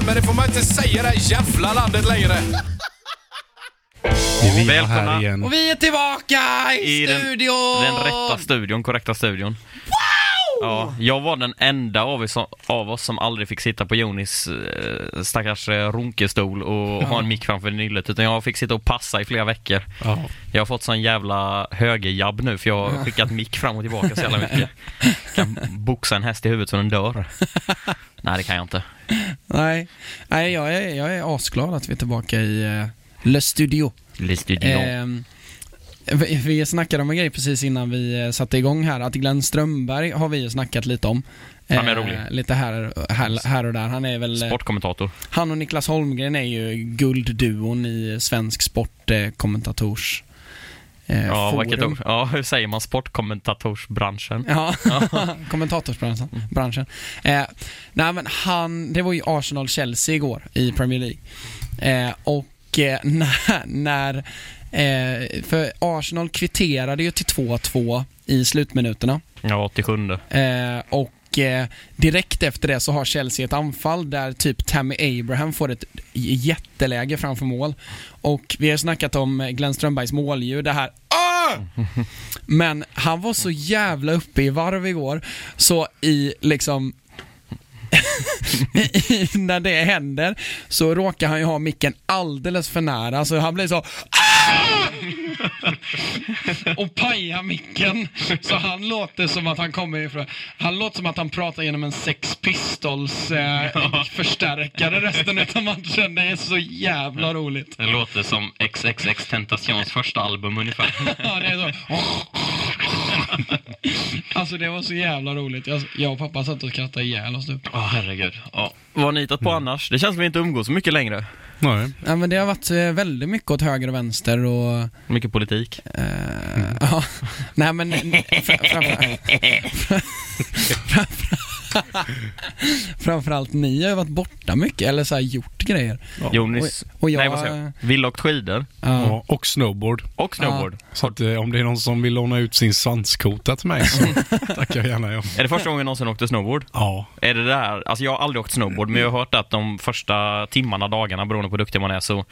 podden, men det får man inte säga i det här jävla landet längre. Vi Välkomna. här igen. Och vi är tillbaka i, I den- studion! Den rätta studion, korrekta studion. Ja, jag var den enda av, er som, av oss som aldrig fick sitta på Jonis eh, stackars eh, runkestol och ha en mick framför nyllet utan jag fick sitta och passa i flera veckor. Ja. Jag har fått sån jävla högerjabb nu för jag har skickat mick fram och tillbaka så jävla mycket. Kan boxa en häst i huvudet så den dör. Nej, det kan jag inte. Nej, Nej jag, är, jag är asglad att vi är tillbaka i uh, Le Studio. Lite idiot. Ehm, vi, vi snackade om en grej precis innan vi eh, satte igång här, att Glenn Strömberg har vi ju snackat lite om. Han är Eh, rolig. Lite här, här, här och där. Han är väl... eh, Sportkommentator. Han och Niklas Holmgren är ju guldduon i svensk sportkommentators eh, Ja, vilket ord. Ja, hur säger man sportkommentatorsbranschen? Ja, kommentatorsbranschen. Branschen. Eh, nej men han, det var ju Arsenal-Chelsea igår i Premier League. Eh, och eh, när, när eh, för Arsenal kvitterade ju till 2-2 i slutminuterna. Ja, 87. Eh, och eh, direkt efter det så har Chelsea ett anfall där typ Tammy Abraham får ett jätteläge framför mål. Och vi har snackat om Glenn Strömbergs målljud, det här "Ah!" Men han var så jävla uppe i varv igår, så i liksom när det händer så råkar han ju ha micken alldeles för nära så han blir så "Ah!" Och pajar micken så han låter som att han kommer ifrån han låter som att han pratar genom en Sex Pistols eh, förstärkare resten av matchen. Det är så jävla roligt. Det låter som XXX Tentations första album ungefär. Ja, det är så. Alltså det var så jävla roligt. Jag, jag och pappa satt och skrattade ihjäl oss typ. Ja, herregud. Ja. Vad har ni hittat på annars? Det känns som vi inte umgås så mycket längre. Nej. Ja, men det har varit eh, väldigt mycket åt höger och vänster och... Mycket politik. Eh, ja. Nej men... Fra, framför, framförallt ni har ju varit borta mycket, eller så här gjort grejer. Jonis, Och, och jag... nej vad säger jag? Vill åkt skidor ja. Ja, och snowboard. och snowboard. Så att, eh, om det är någon som vill låna ut sin svanskota till mig så tackar jag gärna ja. Är det första gången jag någonsin åkte snowboard? Ja. Är det där, alltså jag har aldrig åkt snowboard men jag har hört att de första timmarna, dagarna beroende på hur duktig man är så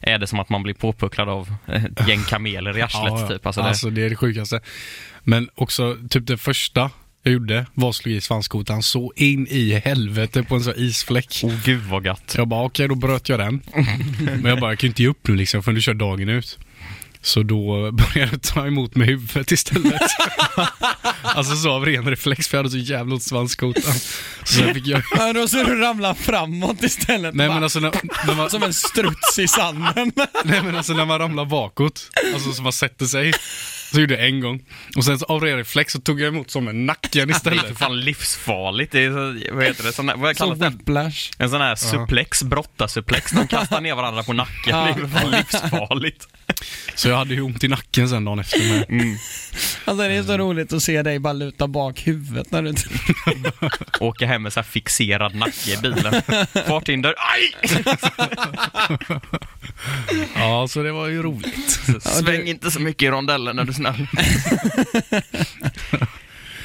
är det som att man blir påpucklad av ett gäng kameler i arslet ja, ja. typ. Alltså, Alltså, det, det är det sjukaste. Men också typ det första jag gjorde var att slå i svanskotan så in i helvete på en sån isfläck. oh gud vad gött. Jag bara okej, då bröt jag den. Men jag bara, jag kan ju inte ge upp nu liksom förrän du kör dagen ut. Så då började jag ta emot med huvudet istället. alltså så av ren reflex för jag hade så jävla ont svanskotan. Så sen fick jag... Ja, då så du ramlar framåt istället. Nej men alltså när, när man, Som en struts i sanden. nej men alltså när man ramlar bakåt, alltså så man sätter sig. Så gjorde jag en gång. Och sen så av ren reflex så tog jag emot som en nacken Det är för istället. fan livsfarligt. Det är så, vad heter det? Sån där, vad kallas det? whiplash. En sån här suplex, brottasuplex. De kastar ner varandra på nacken. Det är för fan livsfarligt. Så jag hade ju ont i nacken sen dagen efter med. Mm. Alltså det är så roligt att se dig bara luta bak huvudet när du... Åka hem med så här fixerad nacke i bilen. Farthinder. Aj! Ja, så det var ju roligt. Sväng inte så mycket i rondellen när du är snäll.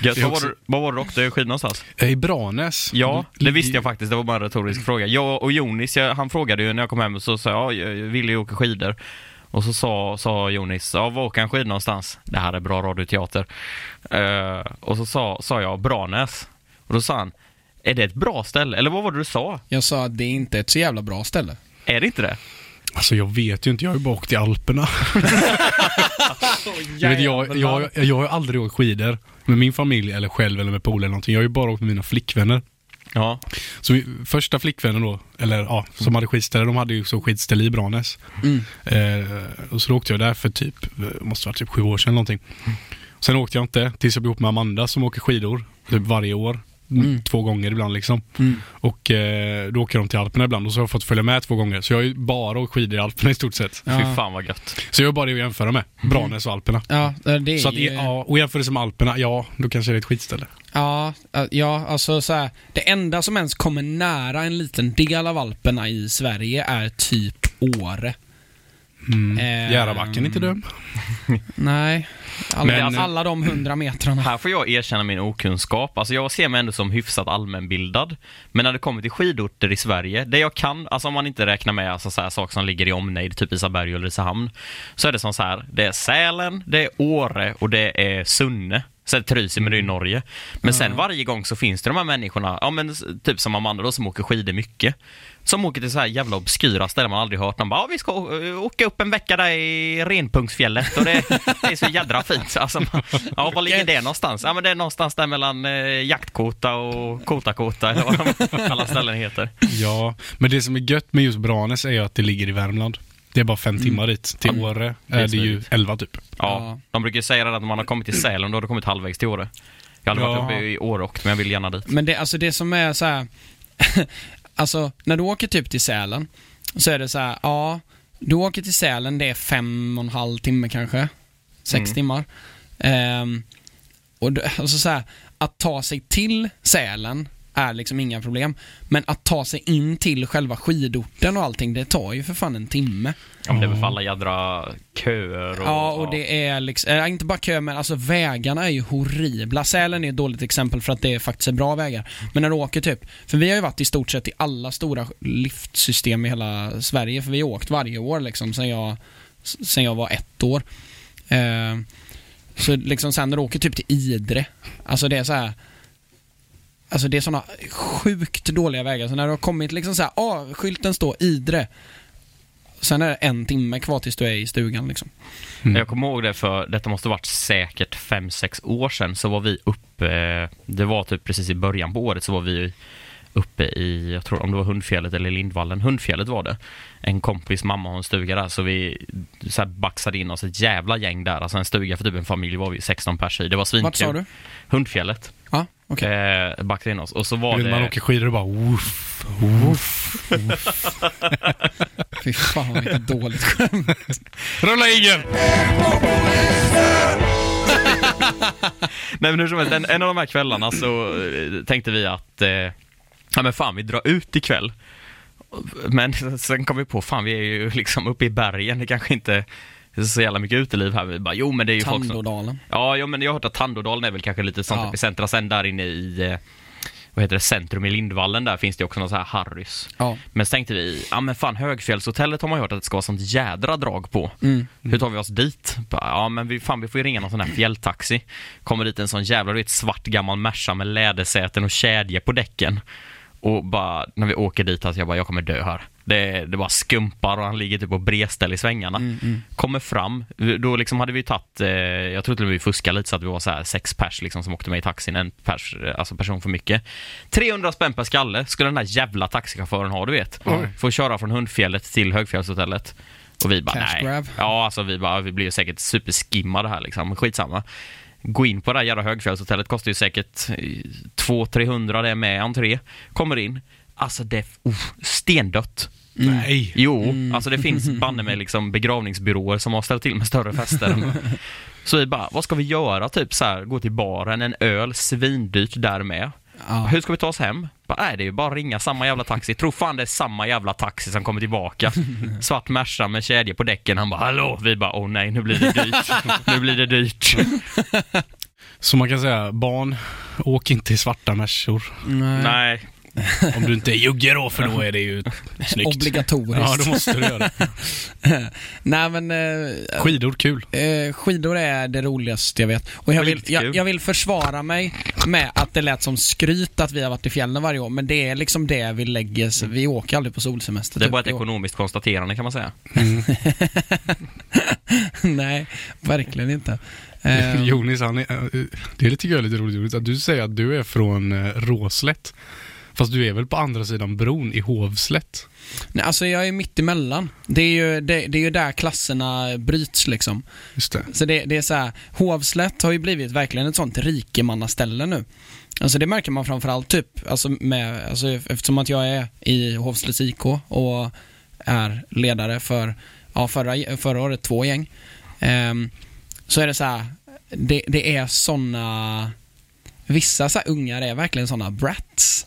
Gött, Det vad, var också- vad var du åkte skidor någonstans? I Branäs. Ja, det visste jag faktiskt. Det var bara en retorisk fråga. Jag och Jonis, jag, han frågade ju när jag kom hem och så sa jag, ja, jag vill ju åka skidor. Och så sa, sa Jonis, ja, var åker han skidor någonstans? Det här är bra radioteater. Eh, och så sa, sa jag Branäs. Och då sa han, är det ett bra ställe? Eller vad var det du sa? Jag sa att det är inte ett så jävla bra ställe. Är det inte det? Alltså jag vet ju inte, jag har ju bara åkt i Alperna. jag, vet, jag, jag, jag har ju aldrig åkt skidor med min familj eller själv eller med polare eller någonting. Jag har ju bara åkt med mina flickvänner. Ja. Så första flickvännen då, eller ja, som hade skidställe, de hade ju så skidställe i Branäs. Mm. Eh, och så då åkte jag där för typ, eh, måste vara typ sju år sedan någonting. Sen åkte jag inte tills jag blev ihop med Amanda som åker skidor typ varje år. Mm. Två gånger ibland liksom. Mm. Och eh, då åker de till Alperna ibland och så har jag fått följa med två gånger. Så jag har ju bara åkt skidor i Alperna i stort sett. Ja. Fy fan vad gött. Så jag har bara det att jämföra med. Branäs och Alperna. Ja, det är Så att, ju... ja, och jämför med Alperna, ja, då kanske det är ett skitställe. Ja, ja, alltså så här, Det enda som ens kommer nära en liten del av Alperna i Sverige är typ Åre. Mm. Eh, Järabacken är inte dum. Nej. Alla, Men- alla de hundra metrarna. Här får jag erkänna min okunskap. Alltså jag ser mig ändå som hyfsat allmänbildad. Men när det kommer till skidorter i Sverige, det jag kan, alltså om man inte räknar med alltså så här saker som ligger i omnejd, typ Isaberg och Ulricehamn, så är det som så här, det är Sälen, det är Åre och det är Sunne. Sen Trysil, men det är i Norge. Men sen varje gång så finns det de här människorna, ja men typ som Amanda då som åker skidor mycket. Som åker till så här jävla obskyra ställen man aldrig hört. De bara, ja, vi ska å- åka upp en vecka där i Renpunktsfjället och det, det är så jädra fint. Alltså, man- ja, var ligger det någonstans? Ja, men det är någonstans där mellan eh, Jaktkota och Kotakota eller vad de alla ställen heter. Ja, men det som är gött med just Branäs är ju att det ligger i Värmland. Det är bara fem timmar dit. Till Ja, Åre det är är det ju elva typ. Ja, Ja. de brukar säga att när man har kommit till Sälen, då har du kommit halvvägs till Åre. Jag har aldrig varit Ja. uppe i Åre och, men jag vill gärna dit. Men det, alltså det som är så här. alltså när du åker typ till Sälen så är det så här, ja, du åker till Sälen, det är fem och en halv timme kanske. Sex Mm. timmar. Ehm, och det, alltså så här, att ta sig till Sälen är liksom inga problem. Men att ta sig in till själva skidorten och allting, det tar ju för fan en timme. Ja, men det är väl för alla jädra köer och... Ja, och det är liksom, äh, inte bara kö, men alltså vägarna är ju horribla. Sälen är ett dåligt exempel för att det faktiskt är bra vägar. Men när du åker typ, för vi har ju varit i stort sett i alla stora liftsystem i hela Sverige, för vi har åkt varje år liksom sen jag, sen jag var ett år. Eh, så liksom sen när du åker typ till Idre, alltså det är så här. Alltså det är såna sjukt dåliga vägar, så när du har kommit liksom så här, ah, skylten står Idre. Sen är det en timme kvar tills du är i stugan liksom. Mm. Jag kommer ihåg det för, detta måste varit säkert 5-6 år sedan, så var vi uppe, det var typ precis i början på året så var vi uppe i, jag tror om det var Hundfjället eller Lindvallen, Hundfjället var det. En kompis mamma har en stuga där så vi så här baxade in oss ett jävla gäng där, alltså en stuga för typ en familj var vi 16 pers i. Det var svinkul. Vart sa du? Hundfjället. Okej. Eh, baxade in oss och så var det... Man åker skidor och bara woof, woof. Fy fan vilket dåligt skämt. Rulla ingen! Nej men hur som helst, en, en av de här kvällarna så eh, tänkte vi att, eh, ja men fan vi drar ut ikväll. Men sen kom vi på, fan vi är ju liksom uppe i bergen, det kanske inte så jävla mycket uteliv här. Vi bara, jo men det är ju folk som... Ja, jo, men jag har hört att Tandådalen är väl kanske lite sånt Ja. epicentra. Sen där inne i, eh, vad heter det, centrum i Lindvallen där finns det också något så här Harrys. Ja. Men så tänkte vi, ja men fan Högfjällshotellet har man hört att det ska vara sånt jädra drag på. Mm. Hur tar vi oss dit? Ja men vi, fan vi får ju ringa någon sån här fjälltaxi. Kommer dit en sån jävla, du vet, svart gammal Merca med lädersäten och kedjor på däcken. Och bara, när vi åker dit, alltså jag bara, jag kommer dö här. Det, det bara skumpar och han ligger typ på bredställ i svängarna. Mm, mm. Kommer fram, då liksom hade vi tagit, eh, jag tror till och med vi fuskade lite så att vi var så här sex pers liksom som åkte med i taxin, en pers, eh, alltså person för mycket. 300 spänn per skalle skulle den här jävla taxichauffören ha, du vet. Oj. För att köra från Hundfjället till Högfjällshotellet. Och vi bara, Cash nej. grab. Ja, alltså vi bara, vi blir ju säkert superskimmade här liksom, skitsamma. Gå in på det här jävla Högfjällshotellet, kostar ju säkert 200-300 det är med entré. Kommer in, alltså det oh, stendött. Nej. Jo, alltså det finns banne med liksom begravningsbyråer som har ställt till med större fester. Så vi bara, vad ska vi göra? Typ så här, gå till baren, en öl, svindyrt där med. Ja. Hur ska vi ta oss hem? Bara, nej, det är ju bara ringa samma jävla taxi. Tror fan det är samma jävla taxi som kommer tillbaka. Svart Merca med kedjor på däcken. Han bara, hallå? Vi bara, åh nej, nu blir det dyrt. nu blir det dyrt. Så man kan säga, barn, åk inte i svarta Mercor. Nej. nej, Om du inte är jugge då, för då är det ju snyggt. Obligatoriskt. Ja, då måste du göra det. Nej men eh, Skidor, kul. eh, skidor är det roligaste jag vet. Och jag vill, jag, jag vill försvara mig med att det lät som skryt att vi har varit i fjällen varje år, men det är liksom det vi lägger, så vi åker aldrig på solsemester. det är typ bara ett ekonomiskt konstaterande kan man säga. Nej, verkligen inte. Eh, Jonis, han är, eh, det är lite roligt Jonis, att du säger att du är från eh, Råslätt. Fast du är väl på andra sidan bron i Hovslätt? nej, alltså jag är mitt emellan. Det är ju, det, det är ju där klasserna bryts liksom. Just det. Så det, det är så här, Hovslätt har ju blivit verkligen ett sånt rikemannaställe nu. Alltså det märker man framförallt typ, alltså med, alltså eftersom att jag är i Hovslätts IK och är ledare för, ja förra, förra året två gäng. Ehm, så är det så här, det, det är såna, vissa så här ungar är verkligen såna brats.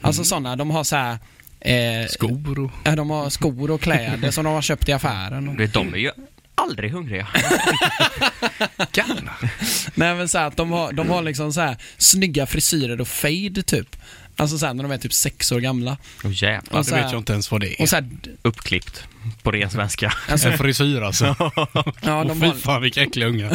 Alltså såna, de har så här eh, Skor och... ja, de har skor och kläder som de har köpt i affären. Och, vet, de är ju aldrig hungriga. nej men så här, att de har, de har liksom så här snygga frisyrer och fade typ. Alltså så här, när de är typ sex år gamla. Åh jävlar. Ja, Och det så här- vet jag inte ens vad det är. Och så här, Uppklippt. På ren svenska. alltså, En frisyr alltså. ja, de fy har, fan vilka äckliga ungar.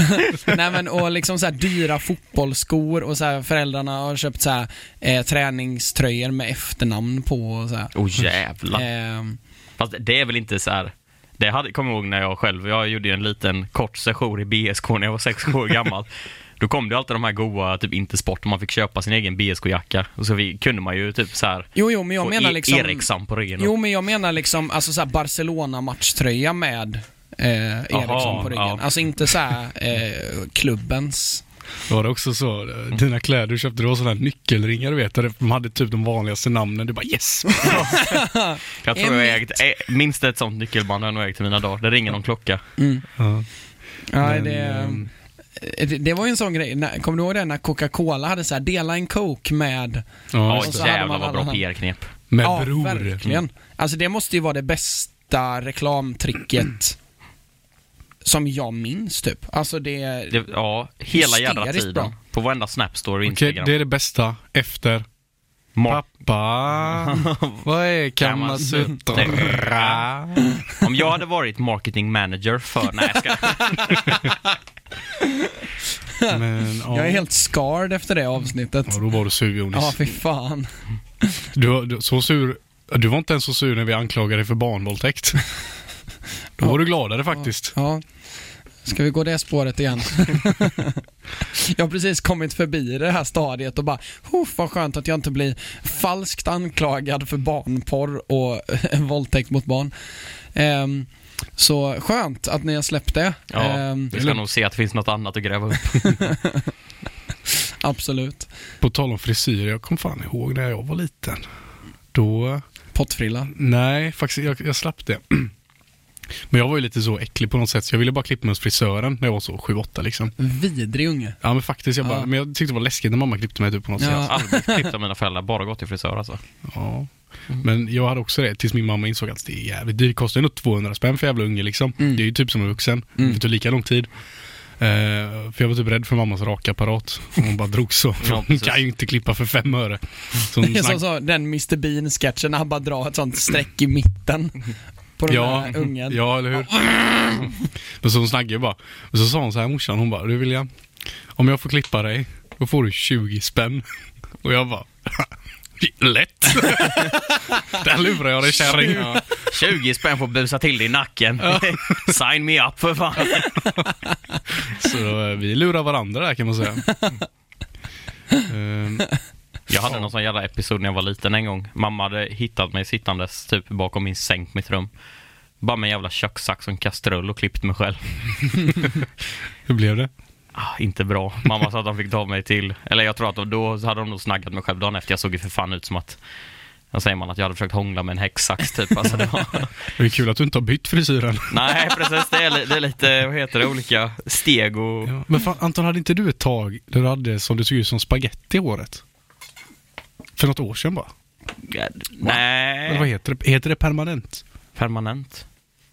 nej men och liksom så här dyra fotbollsskor och så här, föräldrarna har köpt så här, eh, träningströjor med efternamn på och så här. Åh jävlar. Ehm, Fast det är väl inte så här. Det hade, kommer jag ihåg när jag själv, jag gjorde ju en liten kort session i BSK när jag var sex år gammal. Då kom det alltid de här goa, typ Intersport, och man fick köpa sin egen BSK-jacka. Och så vi, kunde man ju typ så här jo, jo, men jag menar E- liksom... Ericsson på ryggen. Jo, men jag menar liksom alltså så här Barcelona-matchtröja med eh, Ericsson på ryggen. ja. Alltså inte så här eh, klubbens. Var det också så, eh, dina kläder du köpte, det var sådana här nyckelringar du vet, där de hade typ de vanligaste namnen. Du bara yes! jag tror jag ägt, eh, minst ett sånt nyckelband har jag nog ägt i mina dagar. Det ringer någon klocka. Mm. Ja. Men, det, ehm, eh, det, det var ju en sån grej. När, kommer du ihåg det när Coca-Cola hade så här dela en Coke med... Ja, och så jävlar man vad bra PR-knep. Med ja, bror. verkligen. Alltså det måste ju vara det bästa reklamtricket som jag minns typ. Alltså det... Det, ja, hela Hysteriskt tiden. bra. På varenda Snapstore och Okej, Instagram. det är det bästa efter Pappa. Vad är Kamasutra? Om jag hade varit marketing manager för... Nej, jag ska... Men, ja. Jag är helt scarred efter det avsnittet. Ja, då var du sur Jonis. Ja, fy fan. Du, du, så sur, du var inte ens så sur när vi anklagade dig för barnvåldtäkt. Då var du gladare faktiskt. Ja. Ska vi gå det spåret igen? jag har precis kommit förbi det här stadiet och bara, "Huff, vad skönt att jag inte blir falskt anklagad för barnporr och våldtäkt mot barn. Ehm, så skönt att ni har släppt det. Ja, Ehm, vi ska nog se att det finns något annat att gräva upp. absolut. På tal om frisyr, jag kom fan ihåg när jag var liten. Då, Pottfrilla. nej faktiskt, jag, jag slapp det. Men jag var ju lite så äcklig på något sätt, så jag ville bara klippa mig hos frisören när jag var så 7-8 liksom. Vidrig unge. Ja men faktiskt, jag bara, Ja. men jag tyckte det var läskigt när mamma klippte mig typ på något Ja. Jag sätt. har aldrig klippt av mina föräldrar, bara gått till frisör alltså. Ja. Men jag hade också det tills min mamma insåg att det är jävligt dyrt. Det kostar ju nog 200 spänn för jävla unge liksom. Mm. Det är ju typ som en vuxen. Mm. Det tar lika lång tid. Eh, för jag var typ rädd för mammas rakapparat. Hon bara drog så. Ja, hon kan ju inte klippa för fem öre. Så Det är snack- som så, den Mr Bean-sketchen när han bara drar ett sånt streck i mitten på den Ja, där ungen. ja, eller hur? Men så hon snackade ju bara. Och så sa hon så här morsan, hon bara, du William, om jag får klippa dig, då får du 20 spänn. Och jag bara, lätt. Där lurar jag dig kärring. Ja. 20 spänn får busa till dig i nacken. Sign me up för fan. Så eh, vi lurar varandra där kan man säga. Jag hade någon sån jävla episod när jag var liten en gång. Mamma hade hittat mig sittandes typ bakom min säng på mitt rum. Bara med en jävla kökssax och en kastrull och klippt mig själv. hur blev det? Ah, inte bra. Mamma sa att de fick ta mig till, eller jag tror att de, då hade de nog snaggat mig själv dagen efter. Jag såg ju för fan ut som att, vad säger man, att jag hade försökt hångla med en häcksax typ. Alltså det var, Det är kul att du inte har bytt frisyren. nej precis, det är, det är lite, vad heter det, olika steg och... Ja. Men fan, Anton, hade inte du ett tag där du hade som det såg ut som spaghetti i håret? För något år sedan bara. Ja, Eller vad nej, heter det? Heter det permanent? permanent.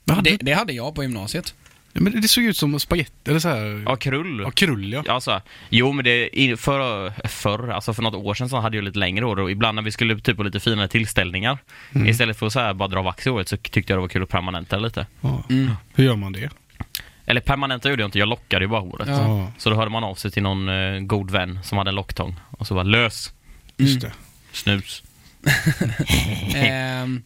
Men hade, Det, det hade jag på gymnasiet. ja, men det såg ut som spaghetti, eller så här. Ja, krull. Ja, krull ja. Ja, så, här. jo men det, för, förr, alltså för något år sedan så hade jag lite längre hår och ibland när vi skulle typ på lite finare tillställningar Mm. Istället för att så här, bara dra vax i håret så tyckte jag det var kul att permanenta lite. ja. Mm. Hur gör man det? Eller permanenta gjorde jag inte, jag lockade ju bara håret. Ja. Så då hörde man av sig till någon eh, god vän som hade en locktång och så var lös, just det. Snus. Ehm,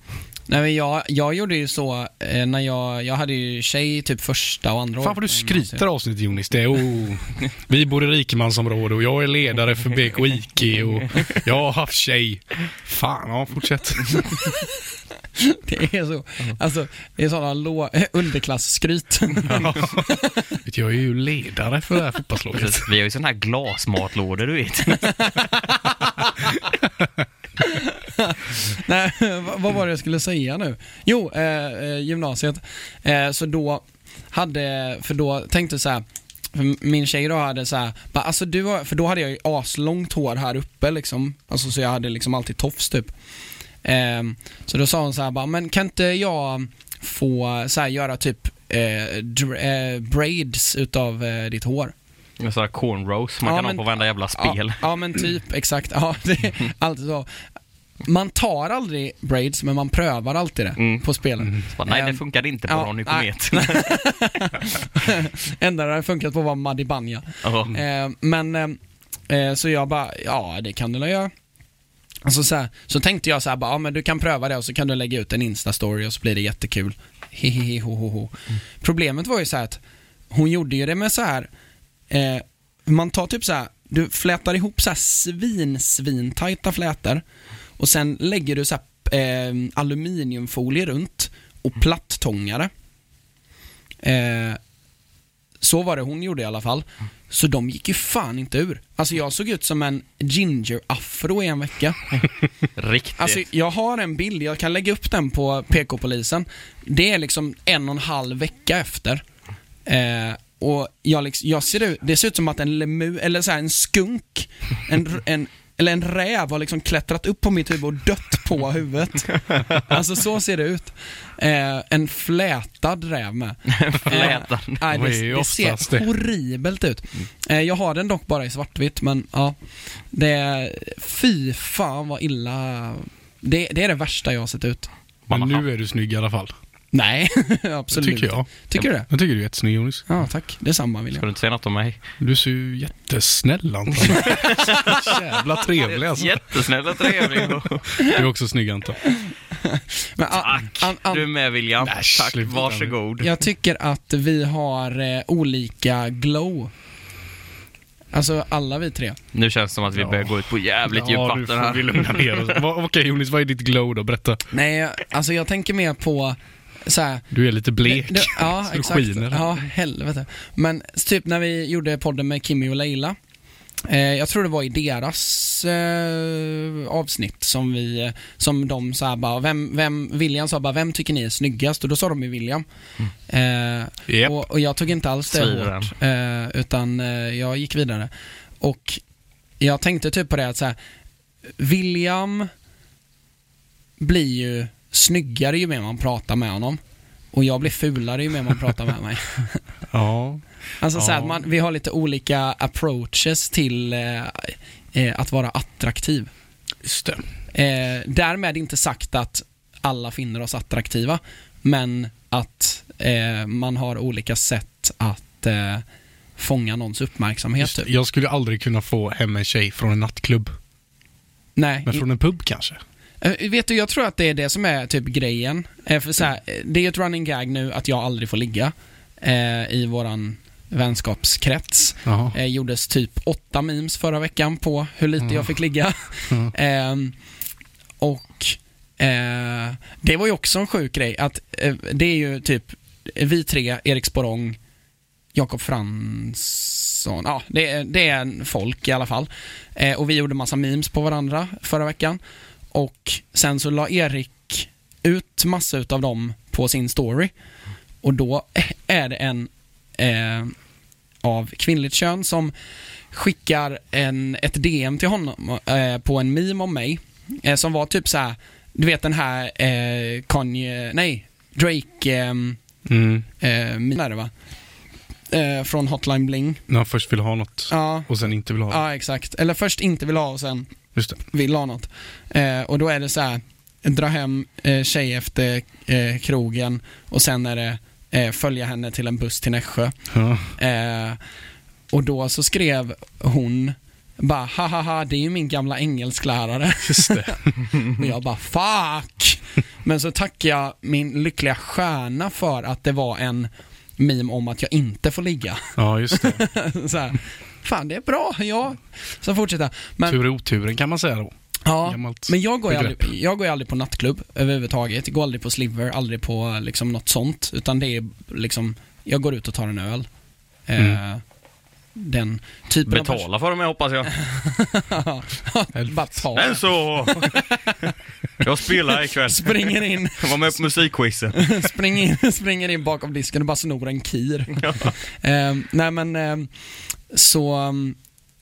nej, men jag, jag gjorde ju så eh, när jag, jag hade ju tjej typ första och andra Fan vad du skryter avsnittet Jonis. Det är, oh, vi bor i rikemansområde och jag är ledare för BKIK och jag har haft tjej. Fan, ja fortsätt. Det är så, alltså, det är sådana lå, underklassskryt. Ja. Jag är ju ledare för det här fotbollslaget. Vi har ju sådana här glasmatlådor du vet. Nej, vad- var det jag skulle säga nu? Jo, eh, eh gymnasiet. Eh, så då hade, för då tänkte jag så här. för Min tjej då hade så här, bara, alltså du har, för då hade jag ju aslångt hår här uppe liksom. Alltså så jag hade liksom alltid tofs typ. Eh, så då sa hon så här bara, men kan inte jag få så här, göra typ eh, dr- eh, braids utav eh, ditt hår? En sån här cornrows man Ja, kan men- ha på varenda jävla spel. Ja, ja men typ, exakt. Ja, det är alltid så. Man tar aldrig braids, men man prövar alltid det Mm. på spelen. Bara, nej, det Ehm, funkade inte på ja, Ronny. Komet. Enda det har funkat på var Muddy Banja. Ja. Eh, men, eh, eh, så jag bara, ja det kan du väl göra. Alltså, så, här, så tänkte jag så här, bara, ja men du kan pröva det och så kan du lägga ut en Insta-story och så blir det jättekul. Hihihi, ho, ho, ho. Problemet var ju så här att hon gjorde ju det med så här, eh, man tar typ så här, du flätar ihop så här svin, svintajta flätor och sen lägger du så här, eh, aluminiumfolie runt och plattångare. Eh, så var det hon gjorde i alla fall. Så de gick ju fan inte ur. Alltså jag såg ut som en ginger-afro i en vecka. Riktigt. Alltså jag har en bild, jag kan lägga upp den på PK-polisen. Det är liksom en och en halv vecka efter. Eh, och jag, liksom, jag ser ut, det ser ut som att en lemu, eller så här, en skunk, en, en, eller en räv har liksom klättrat upp på mitt huvud och dött på huvudet. Alltså så ser det ut. Eh, en flätad räv med. Flätad. Eh, nej, Vad är det, det ser horribelt ut. Eh, jag har den dock bara i svartvitt, men ja. Det, fy fan vad illa. Det, det är det värsta jag har sett ut. Men nu är du snygg i alla fall. Nej, Det absolut tycker jag. Tycker du det? Jag tycker du är jättesnygg Jonas. Ja, tack. Detsamma Ska William. du inte säga något om mig? Du ser ju jättesnäll Anton. Jävla trevlig alltså. Jättesnäll och trevlig. Du är också snygg Anton. Men, an, an, an, Du är med William. Äsch, Tack, sluta. varsågod. jag tycker att vi har eh, olika glow. Alltså alla vi tre. Nu känns det som att vi Ja. börjar gå ut på jävligt djupt Ja, du vatten får vi här. lugna ner oss. Okej Jonas, vad är ditt glow då? Berätta. Nej, alltså jag tänker mer på så här, Du är lite blek. Det- ja, Så du exakt. skiner. Ja, helvete. Men typ när vi gjorde podden med Kimmy och Leila. Eh, jag tror det var i deras eh, avsnitt som vi, som de sa bara, vem, vem, William sa bara, vem tycker ni är snyggast? Och då sa de ju William. Eh, Japp. och, och jag tog inte alls det hårt, eh, utan eh, jag gick vidare. Och jag tänkte typ på det att så här, William blir ju snyggare ju mer man pratar med honom. Och jag blir fulare ju mer man pratar med mig. Ja. Alltså så Ja. att man, vi har lite olika approaches till eh, eh, att vara attraktiv. Just det. Eh, därmed inte sagt att alla finner oss attraktiva, men att eh, man har olika sätt att eh, fånga någons uppmärksamhet. Just. Typ. Jag skulle aldrig kunna få hem en tjej från en nattklubb. Nej, Men från en pub kanske. Eh, Vet du, jag tror att det är det som är typ grejen. Eh, För så här, eh, det är ett running gag nu att jag aldrig får ligga eh, i våran vänskapskrets. Jaha. Eh, gjordes typ åtta memes förra veckan på hur lite jag fick ligga. Ehm, och eh, det var ju också en sjuk grej att eh, det är ju typ vi tre, Erik Sporrong, Jakob Fransson, ja det, är- det är folk i alla fall. Eh, och vi gjorde massa memes på varandra förra veckan. Och sen så la Erik ut massa utav dem på sin story. Och då är det en eh, av kvinnligt kön som skickar en, ett DM till honom eh, på en meme om mig. Eh, som var typ så här, du vet den här eh, Kanye, nej, Drake eh, Mm. eh, det va? Eh, från Hotline Bling. När man först vill ha något Ja, och sen inte vill ha det. ja exakt. Eller först inte vill ha och sen Just det. vill ha något. Eh, och då är det så här, dra hem eh, tjej efter eh, krogen och sen är det eh, följa henne till en buss till Nässjö. Ja. Eh, och då så skrev hon bara hahaha, det är ju min gamla engelsklärare. Just det. Och jag bara fuck! Men så tackar jag min lyckliga stjärna för att det var en meme om att jag inte får ligga. Ja, just det. så här, fan det är bra, ja. Så fortsätter. Men, Tur i oturen kan man säga då. ja, Gammalt men jag går, ju begrepp. aldrig, jag går ju aldrig på nattklubb överhuvudtaget. Jag går aldrig på Sliver, aldrig på liksom något sånt. Utan det är liksom, jag går ut och tar en öl. Eh, Mm. Den typen av Betala för dem jag hoppas jag. ta. Men så! Jag spelar ikväll. Springer in, var med på musikquizen. springer in, springer in bakom disken och bara snor en kir. Eh, nej men, eh, så,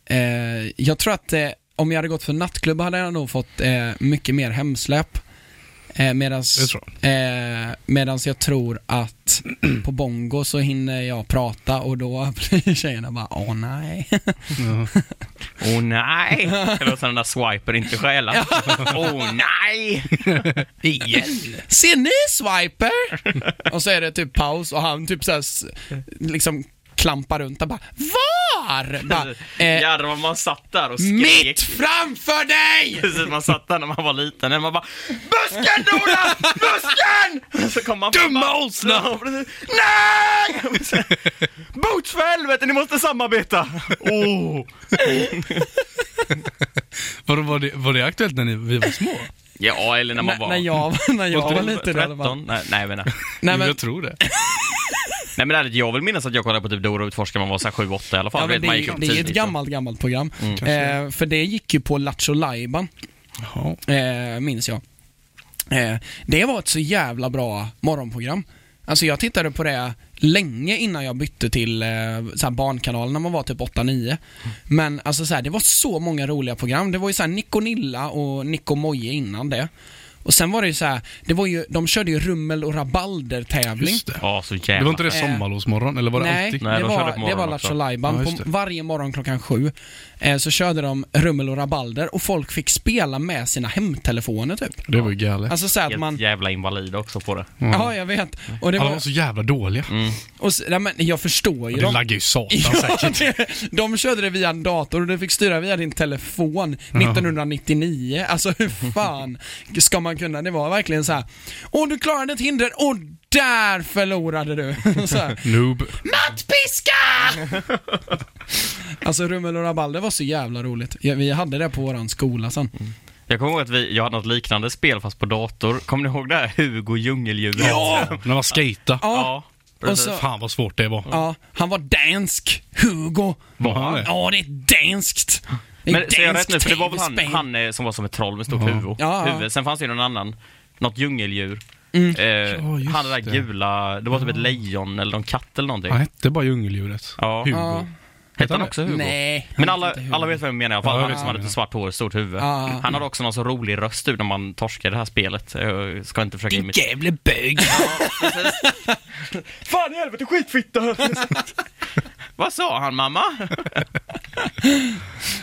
eh, jag tror att eh, om jag hade gått för nattklubb hade jag nog fått eh, mycket mer hemsläp. Eh, medans, eh, medans jag tror att på bongo så hinner jag prata och då blir tjejerna bara åh nej. Åh nej! Det låter den där swiper inte stjäla. Åh nej! Igen. Ser ni Swiper? och så är det typ paus och han typ såhär liksom klampar runt och bara VAR? Bara, eh, vad man satt där och mitt skrek. framför dig! Precis, man satt där när man var liten, man bara Busken Nora! Busken! Så kom man Dumma precis. Nej! Boots för helvete, ni måste samarbeta! Oh. Var, var, det, var det aktuellt när ni, vi var små? Ja, eller när man N- var... när jag, när jag var liten i alla fall. 13? Nej, nej, menar. Nej, men, Jag tror det. Nej men ärligt, jag vill minnas att jag kollade på typ Dora utforskar man var såhär 7-8 i alla fall. ja, Vet, men man det, gick upp det är ett tidigt, gammalt, gammalt program. Kanske. Eh, för det gick ju på Lattjo Lajban, eh, minns jag. Eh, det var ett så jävla bra morgonprogram. Alltså jag tittade på det länge innan jag bytte till eh, barnkanalen när man var typ 8-9. Men alltså så här, det var så många roliga program. Det var ju så här Nico Nilla och Nico Moje innan det. Och sen var det ju så här, det var ju, de körde ju rummel och rabalder-tävling. Just det. Ja, så jävla Det var inte det Eh, sommarlovsmorgon, eller var det Nej, alltid? Nej, det, de körde var, på det morgonen var också. Lattjo Lajban. Ja, på det. varje morgon klockan sju eh, så körde de rummel och rabalder och folk fick spela med sina hemtelefoner typ. Det var ju galet. Alltså så här att Helt man... jävla invalid också på det. Ja, jag vet. Och det Alla var... var så jävla dåliga. Mm. Och, s- ja, men jag förstår ju Och det dem. laggar ju satan Ja, säkert. det, de körde det via en dator och du fick styra via din telefon 1999. Alltså hur fan ska man kunna? Det var verkligen så här. Åh, du klarade ett hinder och där förlorade du. Så här. Noob. Mattpiska! alltså rummel och rabalder var så jävla roligt. Ja, vi hade det på våran skola sen. Jag kommer ihåg att vi, jag hade något liknande spel fast på dator. Kommer ni ihåg det här Hugo djungeldjuret? När man skejta. Ja, Ja, och så, Fan vad svårt det var. ja, han var dansk, Hugo. Var han det? Ja, det är danskt. Men säger jag rätt nu? För det var väl han, han eh, som var som ett troll med stort Ja. huvud. Ja, ja. huvud. Sen fanns det ju någon annan, något djungeldjur. Mm. Eh, Ja, just han det där det. gula, det var typ ett lejon eller någon katt eller någonting. Han hette bara djungeldjuret. Ja. Hugo. Ja. Hette han också Hugo? Nej. Men alla, alla vet vem jag menar i alla fall. Ja, han som vet hade lite svart hår och stort huvud. Ja. Han hade också någon så rolig röst ut när man torskade det här spelet. Jag ska inte försöka imitera. jävla bög. Fan i helvete skitfitta! Vad sa han mamma?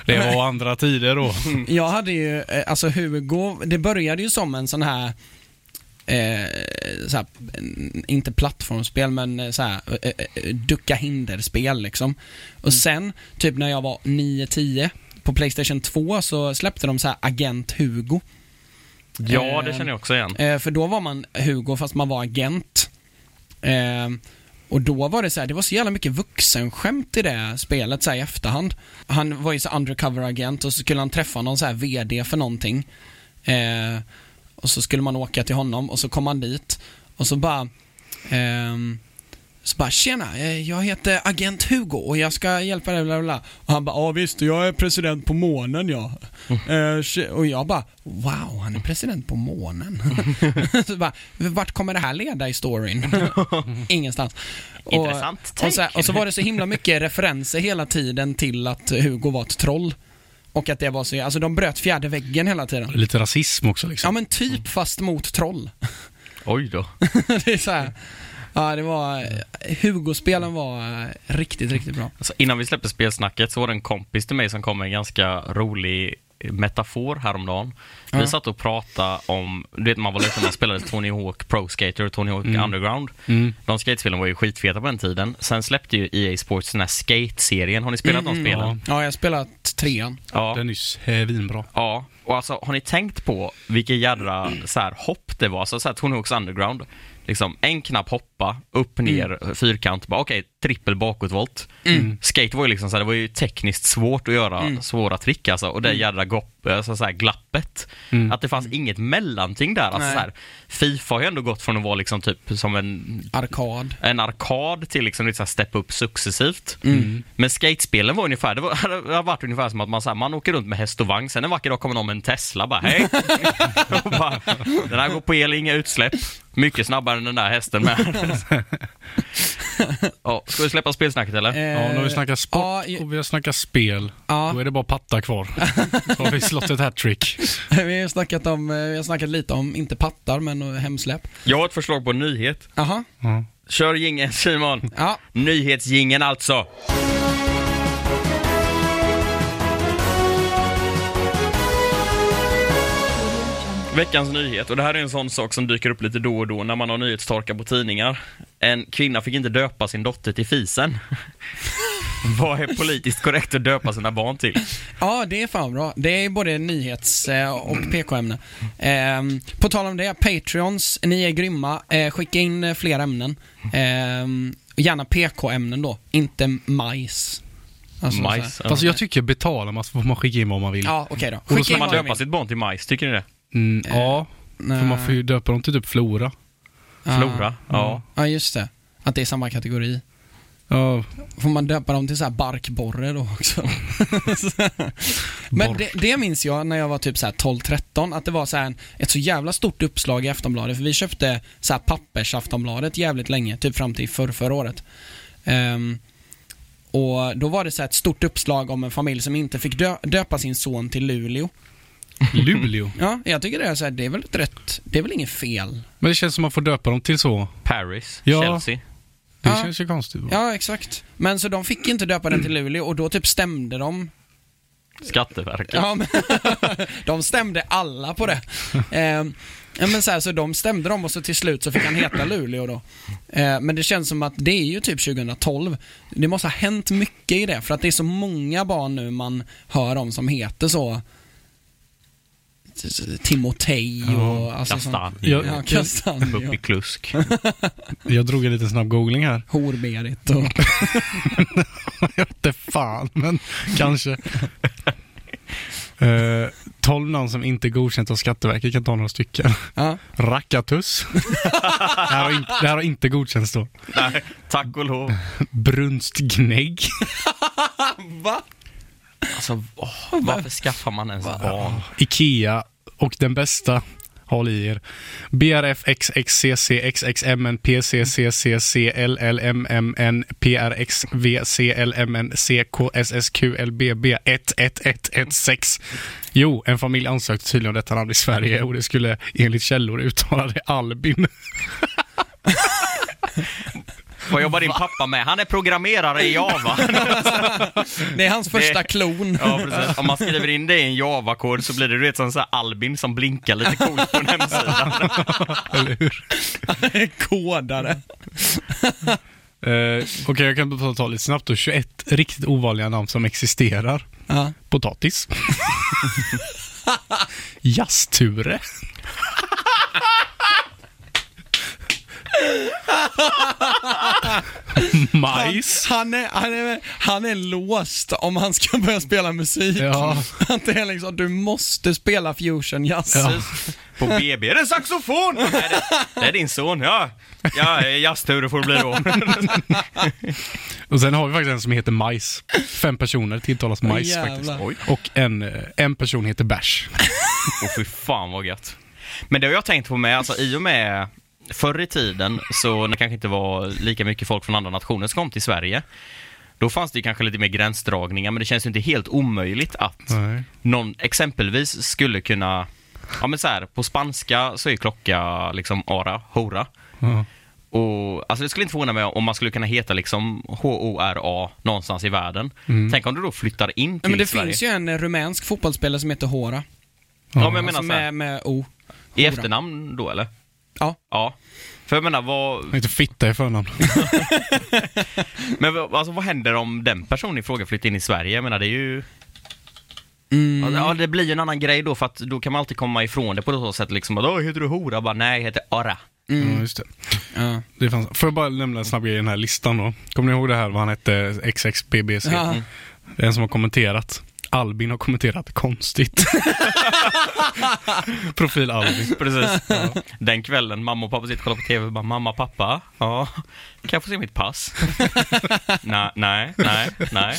Det var andra tider då. Jag hade ju, eh, alltså Hugo, det började ju som en sån här Eh, så här, mm, inte plattformsspel men eh, så här, eh, eh, ducka hinderspel liksom. Och sen, typ när jag var 9-10 på Playstation 2 så släppte de så här Agent Hugo. Ja, det Eh, känner jag också igen. Eh, för då var man Hugo fast man var agent. Eh, och då var det så här, det var så jävla mycket vuxenskämt i det spelet så här, i efterhand. Han var ju så undercover agent och så skulle han träffa någon så här VD för någonting. Eh, och så skulle man åka till honom och så kom han dit och så bara ehm, så bara tjena, eh, jag heter agent Hugo och jag ska hjälpa dig bla bla, bla. Och han bara, ja visst, jag är president på månen ja. Eh, tje- och jag bara, wow, han är president på månen. så bara, vart kommer det här leda i storyn? Ingenstans. Och, Intressant och så, och så var det så himla mycket referenser hela tiden till att Hugo var ett troll. Och att det var så, alltså de bröt fjärde väggen hela tiden. Lite rasism också liksom. Ja men typ fast mot troll. Oj då. det är så här. Ja, det var... Hugo-spelen var eh, riktigt, riktigt bra. Alltså, innan vi släppte spelsnacket så var det en kompis till mig som kom med en ganska rolig metafor häromdagen. Vi Ja. satt och pratade om, du vet man var liten man spelade Tony Hawk Pro Skater och Tony Hawk Mm. Underground. Mm. De skatespelen var ju skitfeta på den tiden. Sen släppte ju EA Sports den här Skate-serien. Har ni spelat Mm, de spelen? Ja, jag har spelat trean. Ja. Den är ju svinbra. Ja, och alltså har ni tänkt på vilket jädra så här, hopp det var? Alltså så här, Tony Hawks Underground. Liksom en knapp hoppa, upp, ner, fyrkant, bara okej, trippel bakåtvolt. Mm. Skate var ju liksom så här, det var ju tekniskt svårt att göra Mm. svåra trick alltså. Och det jädra gopp, alltså så här, glappet. Mm. Att det fanns inget mellanting där. Alltså, så här, Fifa har ju ändå gått från att vara liksom typ som en Arkad. en arkad till liksom lite så här step upp successivt. Mm. Men skatespelen var ungefär, det, var, det har varit ungefär som att man, så här, man åker runt med häst och vagn, sen en vacker dag kommer någon med en Tesla bara hej. och bara, den här går på el, inga utsläpp. Mycket snabbare än den där hästen med. Ja, ska vi släppa spelsnacket eller? Ja, nu har vi snackat sport ja, ju- och vi har snackat spel. Ja, Då är det bara pattar kvar. Så har vi slått ett hattrick. vi har snackat om, eh, vi har snackat lite om, inte pattar, men eh, hemsläpp. Jag har ett förslag på en nyhet. Jaha, Ja. Kör jingeln Simon. ja. Nyhetsjingeln alltså. Veckans nyhet, och det här är en sån sak som dyker upp lite då och då när man har nyhetstorka på tidningar. En kvinna fick inte döpa sin dotter till Fisen. Vad är politiskt korrekt att döpa sina barn till? Ja, det är fan bra. Det är både nyhets eh, och PK-ämne. Ehm, på tal om det, Patreons, ni är grymma. Eh, skicka in eh, fler ämnen. Ehm, gärna PK-ämnen då, inte majs. Alltså, Majs. Fast jag tycker betalar man så får man skicka in vad man vill. Ja, okej då. då Skicka Ska in man vad ni döpa sitt barn till majs, tycker ni det? Mm, ja, Nej. för man får ju döpa dem till typ Flora. Flora? Ja. Ja, just det. Att det är samma kategori. Ja, Får man döpa dem till så här barkborre då också? Men det, det minns jag när jag var typ så här 12-13, att det var så här en, ett så jävla stort uppslag i Aftonbladet, för vi köpte så här pappers-Aftonbladet jävligt länge, typ fram till förr, förra året. Ehm, och då var det så här ett stort uppslag om en familj som inte fick dö, döpa sin son till Luleå. Luleå. Ja, jag tycker det är så här, det är väl ett rätt, det är väl inget fel. Men det känns som man får döpa dem till så. Paris? Ja. Chelsea? Det Ja. känns ju konstigt. Ja, exakt. Men så de fick inte döpa den till Luleå och då typ stämde de Skatteverket? Ja, men de stämde alla på det. Eh, men så, här, så de stämde dem och så till slut så fick han heta Luleå då. Eh, men det känns som att det är ju typ 2012. Det måste ha hänt mycket i det för att det är så många barn nu man hör om som heter så. Timotej och alltså sånt. Kastanj? Jag, Ja, jag, kastanj Upp i och klusk? jag drog en liten snabb googling här. Horberit och... Jag vet inte fan, men kanske. Uh, 12 namn som inte är godkänt av Skatteverket kan ta några stycken. Ja. Rackatus. det, här har inte, det här har inte godkänts då. Nej, tack och lov. Brunstgnägg. Va? Alltså, åh, varför skaffar man ens barn? Ikea och den bästa, håll i er. BRF XXCC XXMN PCCCC LLMMN PRX VCLMN CKSSQ LBB 11116. Jo, en familj ansökte tydligen om detta namn i Sverige och det skulle enligt källor uttala det Albin. Vad jobbar din pappa med? Han är programmerare i Java. Det är hans första klon. Ja, precis. Om man skriver in det i en Java-kod så blir det du vet, som så här Albin som blinkar lite coolt på en hemsida. Eller hur? Kodare. Eh, Okej, jag kan ta, ta lite snabbt då. 21 riktigt ovanliga namn som existerar. Ja. Potatis. Jazzture. Majs. Han är, han, är, han är låst om han ska börja spela musik. Ja. Att det är liksom, du måste spela fusion jazz. Ja. På BB är det saxofon! Nej, det, det är din son, ja. Ja, jazztur får det bli då. Och sen har vi faktiskt en som heter Majs. Fem personer tilltalas Majs jävlar. faktiskt. Oj. Och en, eh, en person heter Bärs. Åh fy fan vad gött. Men det har jag tänkt på med, alltså i och med förr i tiden så när det kanske inte var lika mycket folk från andra nationer som kom till Sverige. Då fanns det ju kanske lite mer gränsdragningar men det känns ju inte helt omöjligt att Nej. någon exempelvis skulle kunna, ja men så här, på spanska så är klocka liksom ara, hora. Ja. Och, alltså det skulle inte förvåna mig om man skulle kunna heta liksom H-O-R-A någonstans i världen. Mm. Tänk om du då flyttar in Ja, till men det Sverige. finns ju en rumänsk fotbollsspelare som heter Hora. Ja, men jag menar Alltså med, med O. i Hora. efternamn då eller? Ja. Ja. För jag menar, vad, Han heter Fitta i förnamn. men vad- alltså, vad händer om den personen i fråga flyttar in i Sverige? Jag menar, det är ju... Mm. Ja, det blir ju en annan grej då, för att då kan man alltid komma ifrån det på så sätt liksom. att, "Åh, Heter du hora? Bara, nej, jag heter Ara. Ja, Mm. just det. Ja. det fanns. Får jag bara lämna en snabb grej i den här listan då? Kommer ni ihåg det här vad han hette? XXBBC? Ja. Det är en som har kommenterat. Albin har kommenterat konstigt. Profil Albin. Precis. Den kvällen, mamma och pappa sitter och kollar på TV och bara, mamma, pappa, ja, kan jag få se mitt pass? nej, nej, nej, nej.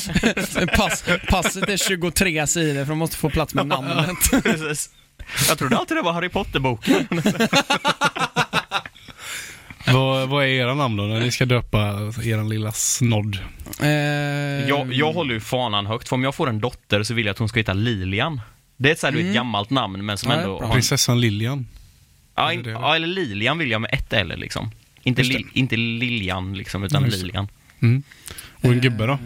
Pass, passet är 23 sidor för de måste få plats med namnet. Precis. Jag trodde alltid det var Harry Potter-boken. vad, vad är era namn då, när ni ska döpa eran lilla snodd? Eh, Jag, jag håller ju fanan högt, för om jag får en dotter så vill jag att hon ska heta Lilian. Det är ett, så här, Mm. gammalt namn, men som Ja, ändå har Prinsessan Lilian. ja, in, ja, eller Lilian vill jag med ett L liksom. Inte, li, inte Liljan liksom, utan. Lilian. Mm. Och en gubbe då?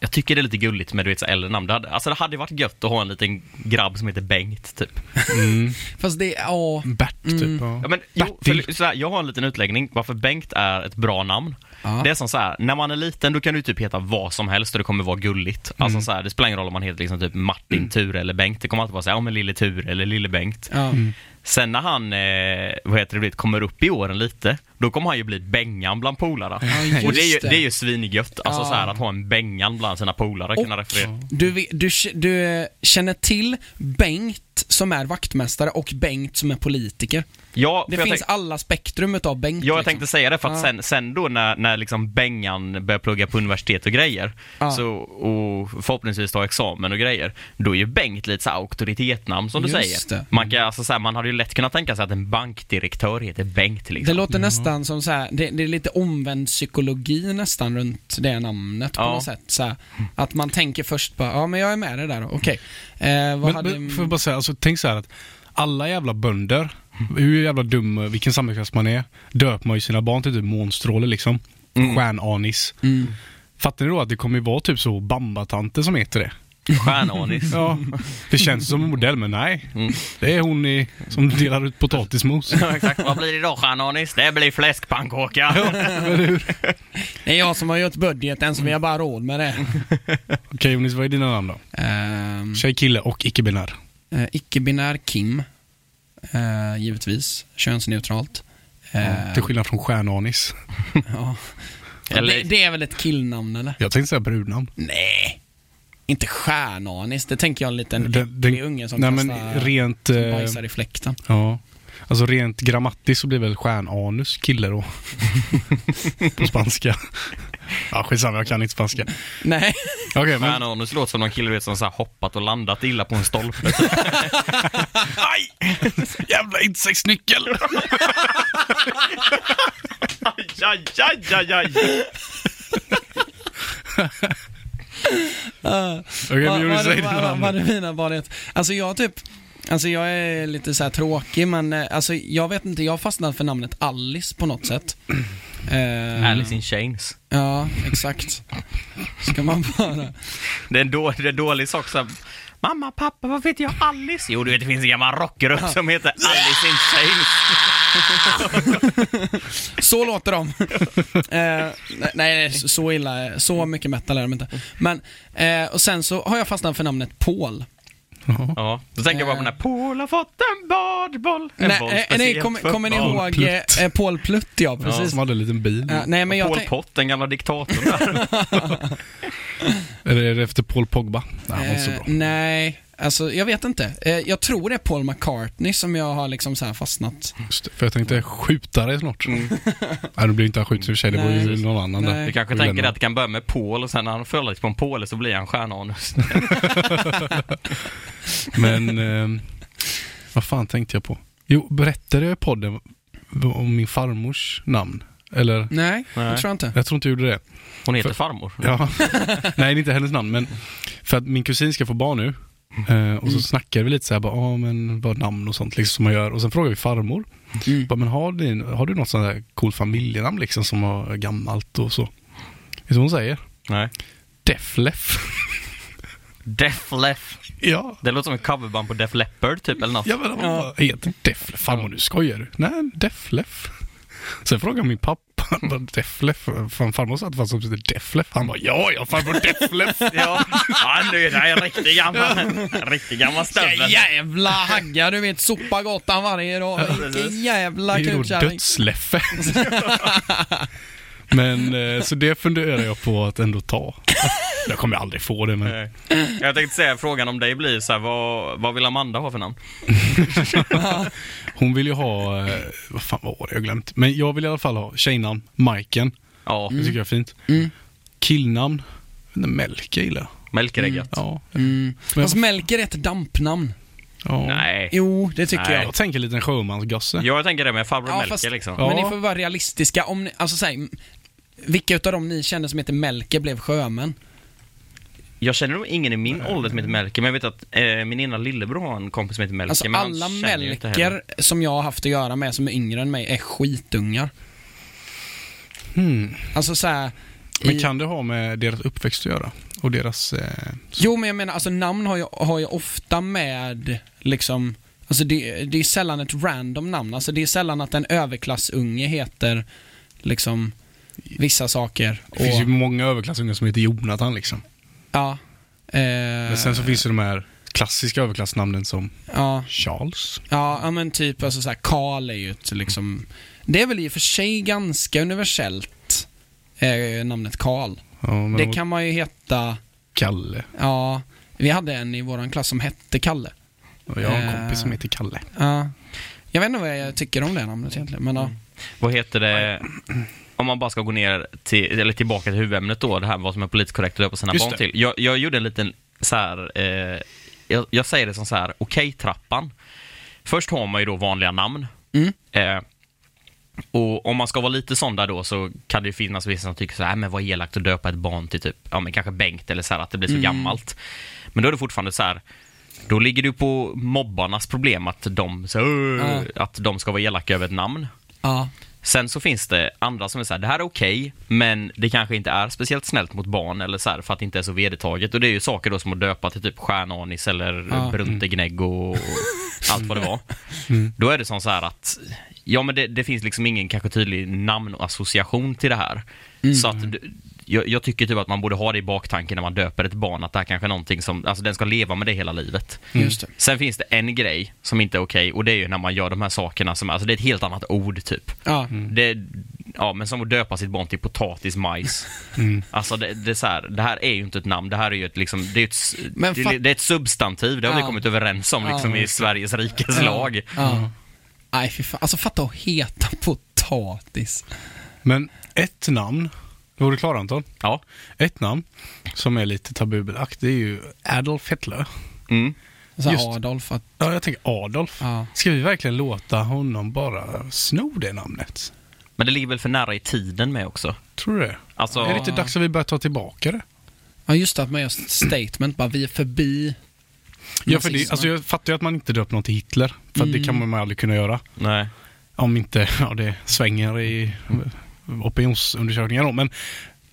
Jag tycker det är lite gulligt med du vet, så äldre namn. Det hade, alltså det hade varit gött att ha en liten grabb som heter Bengt, typ. Mm. Fast det, ja. Bert typ. Mm. Ja. Men, jo, för, så här, jag har en liten utläggning varför Bengt är ett bra namn. ja. Det är som så här, när man är liten då kan du typ heta vad som helst och det kommer vara gulligt. Alltså Mm. så här, det spelar ingen roll om man heter liksom typ Martin, Ture eller Bengt. Det kommer alltid vara så här, ja men lille Ture eller lille Bengt. ja. Sen när han, eh, vad heter det, kommer upp i åren lite, då kommer han ju bli Bengan bland polare. Ja, och det är ju, det. är ju svingött, alltså Ja. så här, att ha en Bengan bland sina polare. Du, du, du eh, känner till Bengt som är vaktmästare och Bengt som är politiker. Ja, Det finns tänk- alla spektrum utav Bengt. Ja, jag liksom. tänkte säga det för att Ja. sen, sen då när, när liksom Bengan börjar plugga på universitet och grejer Ja. så, och förhoppningsvis ta examen och grejer, då är ju Bengt lite så här auktoritetsnamn som du Just säger. det. Man, kan, alltså, så här, man hade ju lätt kunnat tänka sig att en bankdirektör heter Bengt Det liksom. låter nästan som så här, det, det är lite omvänd psykologi nästan runt det namnet på Ja. något sätt. Så här, att man tänker först bara, ja men jag är med det där då. okej. Eh, vad Men, hade... men får jag bara säga, alltså, tänk så här att alla jävla bönder, hur jävla dum, vilken samhällsklass man är, döper man ju sina barn till typ månstråle liksom. Mm. Stjärnanis. Mm. Fattar ni då att det kommer vara typ så bambatanter som heter det? Stjärnanis. Ja, det känns som en modell men nej. Mm. Det är hon i, som delar ut potatismos. Ja, exakt. Vad blir det då, Stjärnanis? Det blir fläskpannkaka. Det är jag som har gjort budgeten så vi har bara råd med det. Okej Jonis, vad är dina namn då? Ehm, Tjej, kille och icke-binär. Eh, Icke-binär Kim. Eh, givetvis. Könsneutralt. Eh, Till skillnad från stjärnanis. ja. Eller- det, det är väl ett killnamn eller? Jag tänkte säga brudnamn. Nej. Inte stjärnanis. Det tänker jag en liten Den- unge som Nej men kastar, rent... som Eh, bajsar i fläkten. ja. Alltså rent grammatiskt så blir väl stjärnanus kille då. På spanska. Ja skitsamma, jag kan inte spanska. Nej. Okej men... Stjärnanus låter som någon kille du vet, som så här hoppat och landat illa på en stolpe. Aj! Jävla insektsnyckel! aj, aj, aj, aj, aj. Okej men Vad- Jonis, vad- säg dina vad- är mina vanlighet? Alltså jag typ, alltså jag är lite så här tråkig men eh, alltså jag vet inte, jag har fastnat för namnet Alice på något sätt. Eh, Alice in Chains. Ja, exakt. Ska man bara... Det är en, då, det är en dålig sak så här, Mamma, pappa, vad vet jag Alice? Jo, du vet det finns en gammal rockgrupp som heter Alice in Chains. Så låter de. eh, nej, nej, så- så illa, så mycket metal är de inte. Men, eh, och sen så har jag fastnat för namnet Paul. Ja. Ja, då tänker jag bara på när Paul har fått en badboll. En Nej, boll eh, nej kommer för kommer ni ihåg Plutt. eh, Paul Plutt? Ja, precis. Som hade en liten bil. Ja, nej, men jag Paul tänk- Pott, den gamla diktatorn där. Eller är det efter Paul Pogba? Nej, han var så Eh, bra. nej, alltså jag vet inte. Eh, jag tror det är Paul McCartney som jag har liksom så här fastnat. Just för jag tänkte skjuta dig snart. Mm. Nej, det blir inte han skjuten i och för sig. Det var ju någon annan Nej. där. Du kanske tänker att det kan börja med Paul och sen när han sig på en påle så blir han stjärnanus. Men, eh, vad fan tänkte jag på? Jo, berättade jag i podden om min farmors namn? Eller? Nej, Nej. det tror jag inte. Jag tror inte jag gjorde det. Hon heter För- farmor. Ja. Nej, det är inte hennes namn, men för att min kusin ska få barn nu. Eh, och så snackade vi lite så här, bara, ah, men vad namn och sånt liksom som man gör. Och sen frågade vi farmor. Mm. Bara, men har, din, har du något sånt där coolt familjenamn liksom som var gammalt och så? Vet du vad hon säger? Nej. Deflef. Def Leff. ja. Det låter som en coverband på Def Leppard typ eller något. Ja men hon bara, heter Deflef. Farmor nu skojar du? Nej, Deflef. Sen frågade min pappa, vad Deflef? Fan farmor sa att det fanns som heter Deflef. Han bara, ja ja farbror Deflef. Ja, nu är en riktig gammal, en riktig gammal stövel. Jävla hagga, du vet sopa gatan varje dag. Vilken jävla Det är då kukkärring. dödsleffe. Men eh, så det funderar jag på att ändå ta. Jag kommer aldrig få det men. Jag tänkte säga frågan om dig blir så här, vad, vad vill Amanda ha för namn? hon vill ju ha, eh, vad fan var det jag glömt. Men jag vill i alla fall ha tjejnamn, Majken. Ja, Det tycker jag är fint. Mm. Killnamn, Melker gillar jag. Melkereggat. Ja. Mm. Men Fast Melker är ett dampnamn. Ja. Nej. Jo, det tycker Nej. jag. Jag tänker liten sjömansgosse. Jag tänker det med farbror Ja, Melker fast- liksom. Ja. Men ni får vara realistiska. Om ni, alltså så här, vilka utav dem ni kände som heter Melker blev sjömän? Jag känner nog ingen i min ålder som heter Melker, men jag vet att eh, min ena lillebror har en kompis som heter Melker. Alltså men han alla känner ju inte heller. Melker som jag har haft att göra med som är yngre än mig är skitungar. Hmm. Alltså så här, Men i- kan det ha med deras uppväxt att göra? Och deras... Eh, Jo, men jag menar, alltså namn har ju, har ju ofta med liksom Alltså det, det är sällan ett random namn. Alltså det är sällan att en överklassunge heter liksom vissa saker. det finns ju Och, många överklassungar som heter Jonathan liksom. Ja. Eh, Men sen så finns det de här klassiska överklassnamnen som ja, Charles. ja, ja, men typ alltså så här, Karl är ju ett liksom Det är väl i och för sig ganska universellt eh, namnet Karl. Ja, Det de- kan man ju heta, Kalle. ja, vi hade en i våran klass som hette Kalle. Och jag har en Eh. kompis som heter Kalle. Ja. Jag vet inte vad jag tycker om det namnet egentligen, men ja. Vad heter det? Om man bara ska gå ner till, eller tillbaka till huvudämnet då, det här vad som är politiskt korrekt att döpa sina Just barn det. till. Jag, jag gjorde en liten så här, eh, jag, jag säger det som så här, okej-trappan. Först har man ju då vanliga namn. Mm. Eh, och om man ska vara lite sån där då så kan det ju finnas vissa som tycker så här, "Äh, men vad elakt att döpa ett barn till typ, ja men kanske Bengt eller så här, att det blir så Mm. gammalt. Men då är det fortfarande så här, då ligger du på mobbarnas problem att de, så, Ja. att de ska vara elaka över ett namn. Ja. Sen så finns det andra som är så här, det här är okej, men det kanske inte är speciellt snällt mot barn eller så här, för att det inte är så vedertaget. Och det är ju saker då som att döpa till typ stjärnanis eller Ja. bruntegnägg och, och allt vad det var. Mm. Då är det som så här att, ja men det, det finns liksom ingen kanske tydlig namnassociation till det här. Så att jag, jag tycker typ att man borde ha det i baktanken när man döper ett barn, att det här kanske är någonting som, alltså den ska leva med det hela livet. Just det. Sen finns det en grej som inte är okej och det är ju när man gör de här sakerna som, alltså det är ett helt annat ord typ. Ja. Det, ja, men som att döpa sitt barn till potatis, majs. Mm. Alltså det, det, är så här, det här är ju inte ett namn, det här är ju ett, liksom, det är ett, Men det, det är ett substantiv, det har vi Ja. kommit överens om liksom, Ja. i Sveriges rikes lag. Ja. Nej, fy fan. Alltså fatta att heta potatis. Men ett namn, var du klar Anton? Ja. Ett namn som är lite tabubelagt, det är ju Adolf Hitler. Mm. Så här Just. Adolf. Att, Ja, jag tänker Adolf. ja. Ska vi verkligen låta honom bara sno det namnet? Men det ligger väl för nära i tiden med också? Tror du det? Alltså, Är det inte dags att vi börjar ta tillbaka det? ja, just det att man gör statement. Bara vi är förbi Ja, för det, alltså jag fattar ju att man inte döper någon till Hitler. För att det Mm. kan man aldrig kunna göra. nej. Om inte ja, det svänger i opinionsundersökningar då. Men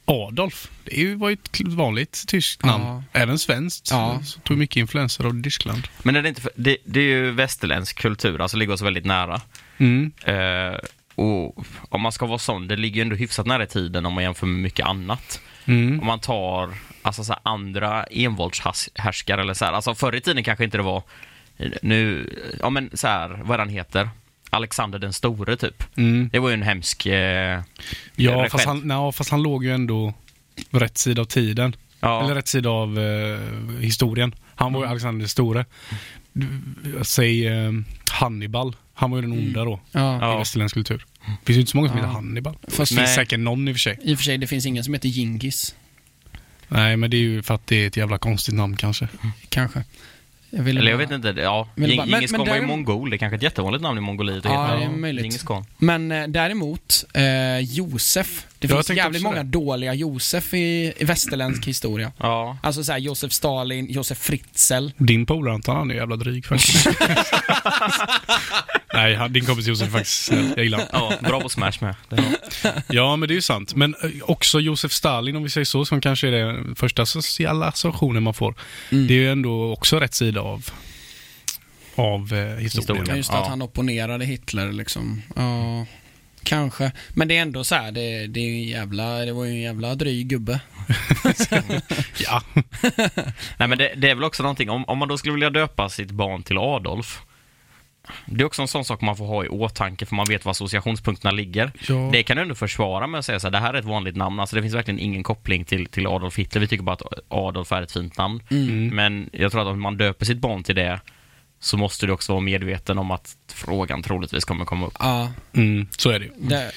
Adolf, det är ju- var ju ett vanligt tyskt Ja. namn. Även svenskt. Ja. Så tog mycket influenser av Tyskland. Men är det inte för, det, det är ju västerländsk kultur, alltså ligger oss väldigt nära. Mm. Eh, och om man ska vara sån, det ligger ju ändå hyfsat nära i tiden om man jämför med mycket annat. Mm. Om man tar alltså, så här, andra envåldshärskare eller så här. Alltså förr i tiden kanske inte det var, nu, ja men så här, vad är han heter? Alexander den store typ. Mm. Det var ju en hemsk eh, Ja, fast han, nej, fast han låg ju ändå på rätt sida av tiden. Ja, Eller rätt sida av eh, historien. Han var ju Alexander den store. Säg eh, Hannibal. Han var ju den onda då. Ja. I västerländsk kultur. Det finns ju inte så många som Ja. heter Hannibal. Fast det finns Nej. säkert någon i och för sig. I och för sig, det finns ingen som heter Gingis. Nej, men det är ju för att det är ett jävla konstigt namn kanske. Kanske. Jag eller jag bara- vet inte, ja. Men Ging- bara- men- var ju mongol, det är kanske ett jättevanligt namn i Mongoliet. Ja, det är möjligt. Men eh, däremot, eh, Josef. Det jag finns jävligt många det. dåliga Josef i, i västerländsk historia. Ja. Alltså såhär Josef Stalin, Josef Fritzl. Din polare Anton, han är jävla dryg faktiskt. Nej, han- din kompis Josef är faktiskt snäll. Jag gillar honom. ja, bra på Smash med. Det, Ja, men det är ju sant. Men eh, också Josef Stalin, om vi säger så, som kanske är den första associationen man får. Mm. Det är ju ändå också rätt sida av, av eh, historien. Just att han opponerade Hitler liksom. Ja, kanske. Men det är ändå så här, det, det, är ju en jävla, det var ju en jävla dryg gubbe. Ja. Nej men det, det är väl också någonting, om, om man då skulle vilja döpa sitt barn till Adolf. Det är också en sån sak man får ha i åtanke för man vet var associationspunkterna ligger. ja. Det kan du ändå försvara med att säga så här, det här är ett vanligt namn. Alltså det finns verkligen ingen koppling till, till Adolf Hitler. Vi tycker bara att Adolf är ett fint namn. Mm. Men jag tror att om man döper sitt barn till det så måste du också vara medveten om att frågan troligtvis kommer komma upp. Ja, Mm, så är det ju. det,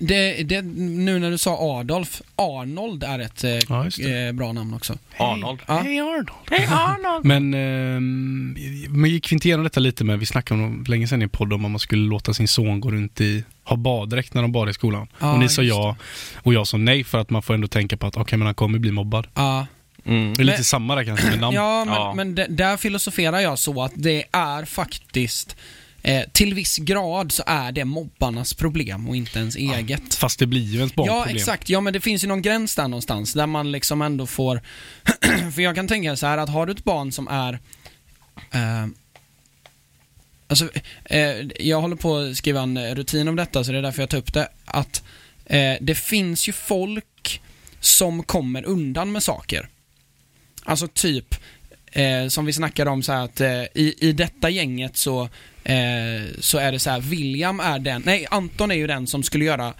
det, det, nu när du sa Adolf, Arnold är ett eh, Ja, eh, bra namn också. Arnold. Ja. Hej Arnold. Men, ehm, men gick vi inte igenom detta lite med, vi snackade om länge sedan i podden om att man skulle låta sin son gå runt i, ha baddräkt när de badar i skolan. Ja, och ni sa ja och jag sa nej för att man får ändå tänka på att okej men han kommer bli mobbad. Ja, Mm. Det är lite Men- samma där kanske med namn. ja men, Ja. men där filosoferar jag så att det är faktiskt eh, till viss grad så är det mobbarnas problem och inte ens eget. Fast det blir ju ens Ja, barnproblem. exakt. Ja, men det finns ju någon gräns där någonstans där man liksom ändå får... För jag kan tänka så här att har du ett barn som är... Eh, alltså, eh, jag håller på att skriva en rutin om detta, så det är därför jag tar upp det. Att eh, det finns ju folk som kommer undan med saker. Alltså typ, eh, som vi snackade om så här att eh, i, i detta gänget så, eh, så är det så här, William är den, nej Anton är ju den som skulle göra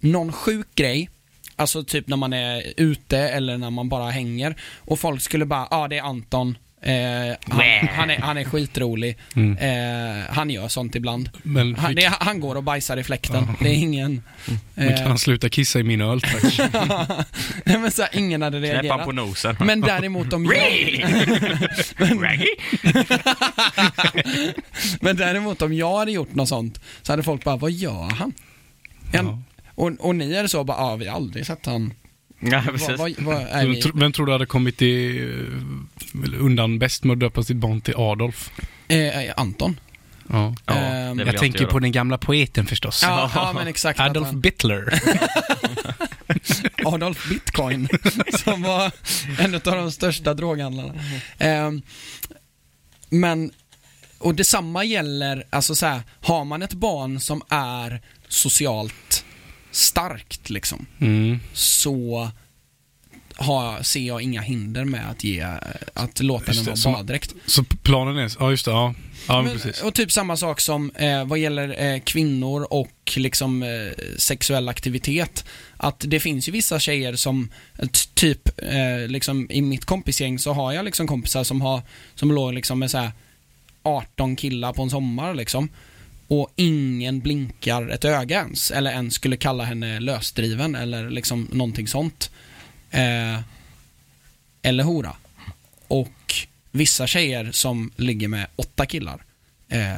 någon sjuk grej, alltså typ när man är ute eller när man bara hänger och folk skulle bara, ja ah, det är Anton, eh, han, han, är, han är skitrolig, Mm. eh, han gör sånt ibland. Men, Han, det, han går och bajsar i fläkten, det är ingen... men kan Eh, han sluta kissa i min öl tack? nej men så här, ingen hade Knäpp reagerat. på nosen. Men däremot om jag, Raggy? men däremot om jag hade gjort något sånt så hade folk bara, vad gör han? En, Ja. och, och ni är så bara, ja vi har aldrig sett han. Ja, Vad, precis. vad, vad tro- Vem tror du hade kommit i, eh, undan bäst med att döpa sitt barn till Adolf? Eh, Anton. Ja. Ja, Ehm, Jag inte tänker göra. på den gamla poeten förstås. Ja, ja men exakt. Adolf han- Bittler. Adolf Bitcoin, som var en av de största droghandlarna. Ehm, men, och detsamma gäller, alltså så här, har man ett barn som är socialt starkt liksom, Mm. så har, ser jag inga hinder med att ge, att låta Just den vara baddräkt. Så planen är, ja just det, ja. Ja, men precis. och typ samma sak som eh, vad gäller eh, kvinnor och liksom eh, sexuell aktivitet. Att det finns ju vissa tjejer som, eh, typ eh, liksom i mitt kompisgäng så har jag liksom kompisar som har, som låg liksom med så här 18 killar på en sommar liksom. Och ingen blinkar ett öga ens, eller ens skulle kalla henne lösdriven eller liksom någonting sånt. Eh, eller hora. Och vissa tjejer som ligger med åtta killar eh,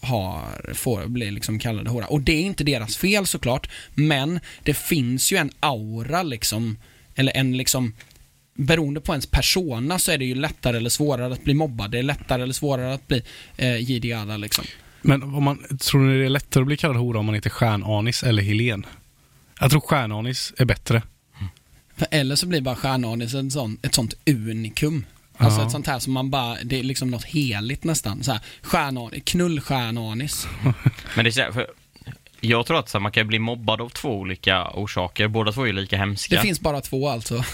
har, får bli liksom kallade hora. Och det är inte deras fel såklart, men det finns ju en aura liksom, eller en liksom Beroende på ens persona så är det ju lättare eller svårare att bli mobbad. Det är lättare eller svårare att bli eh, Jidi Ada liksom. Men om man, tror ni det är lättare att bli kallad hora om man heter Stjärnanis eller Helen? Jag tror Stjärnanis är bättre. För eller så blir bara stjärnanis en sån, ett sånt unikum. Alltså Ja. ett sånt här som man bara, det är liksom något heligt nästan. Så här, stjärnanis, knullstjärnanis. Men det är för jag tror att man kan bli mobbad av två olika orsaker. Båda två är ju lika hemska. Det finns bara två alltså.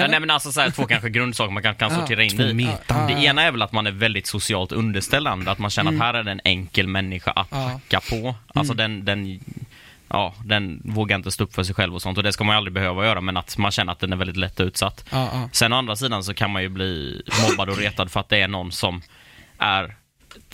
Ja, nej men alltså så här, två kanske grundsaker man kan, kan Ja, sortera in i. metan. Det ena är väl att man är väldigt socialt underställande, att man känner Mm. att här är det en enkel människa att Ja. hacka på. Alltså den, den, ja, den vågar inte stå upp för sig själv och sånt och det ska man ju aldrig behöva göra men att man känner att den är väldigt lätt utsatt. Ja, ja. Sen å andra sidan så kan man ju bli mobbad och retad för att det är någon som är,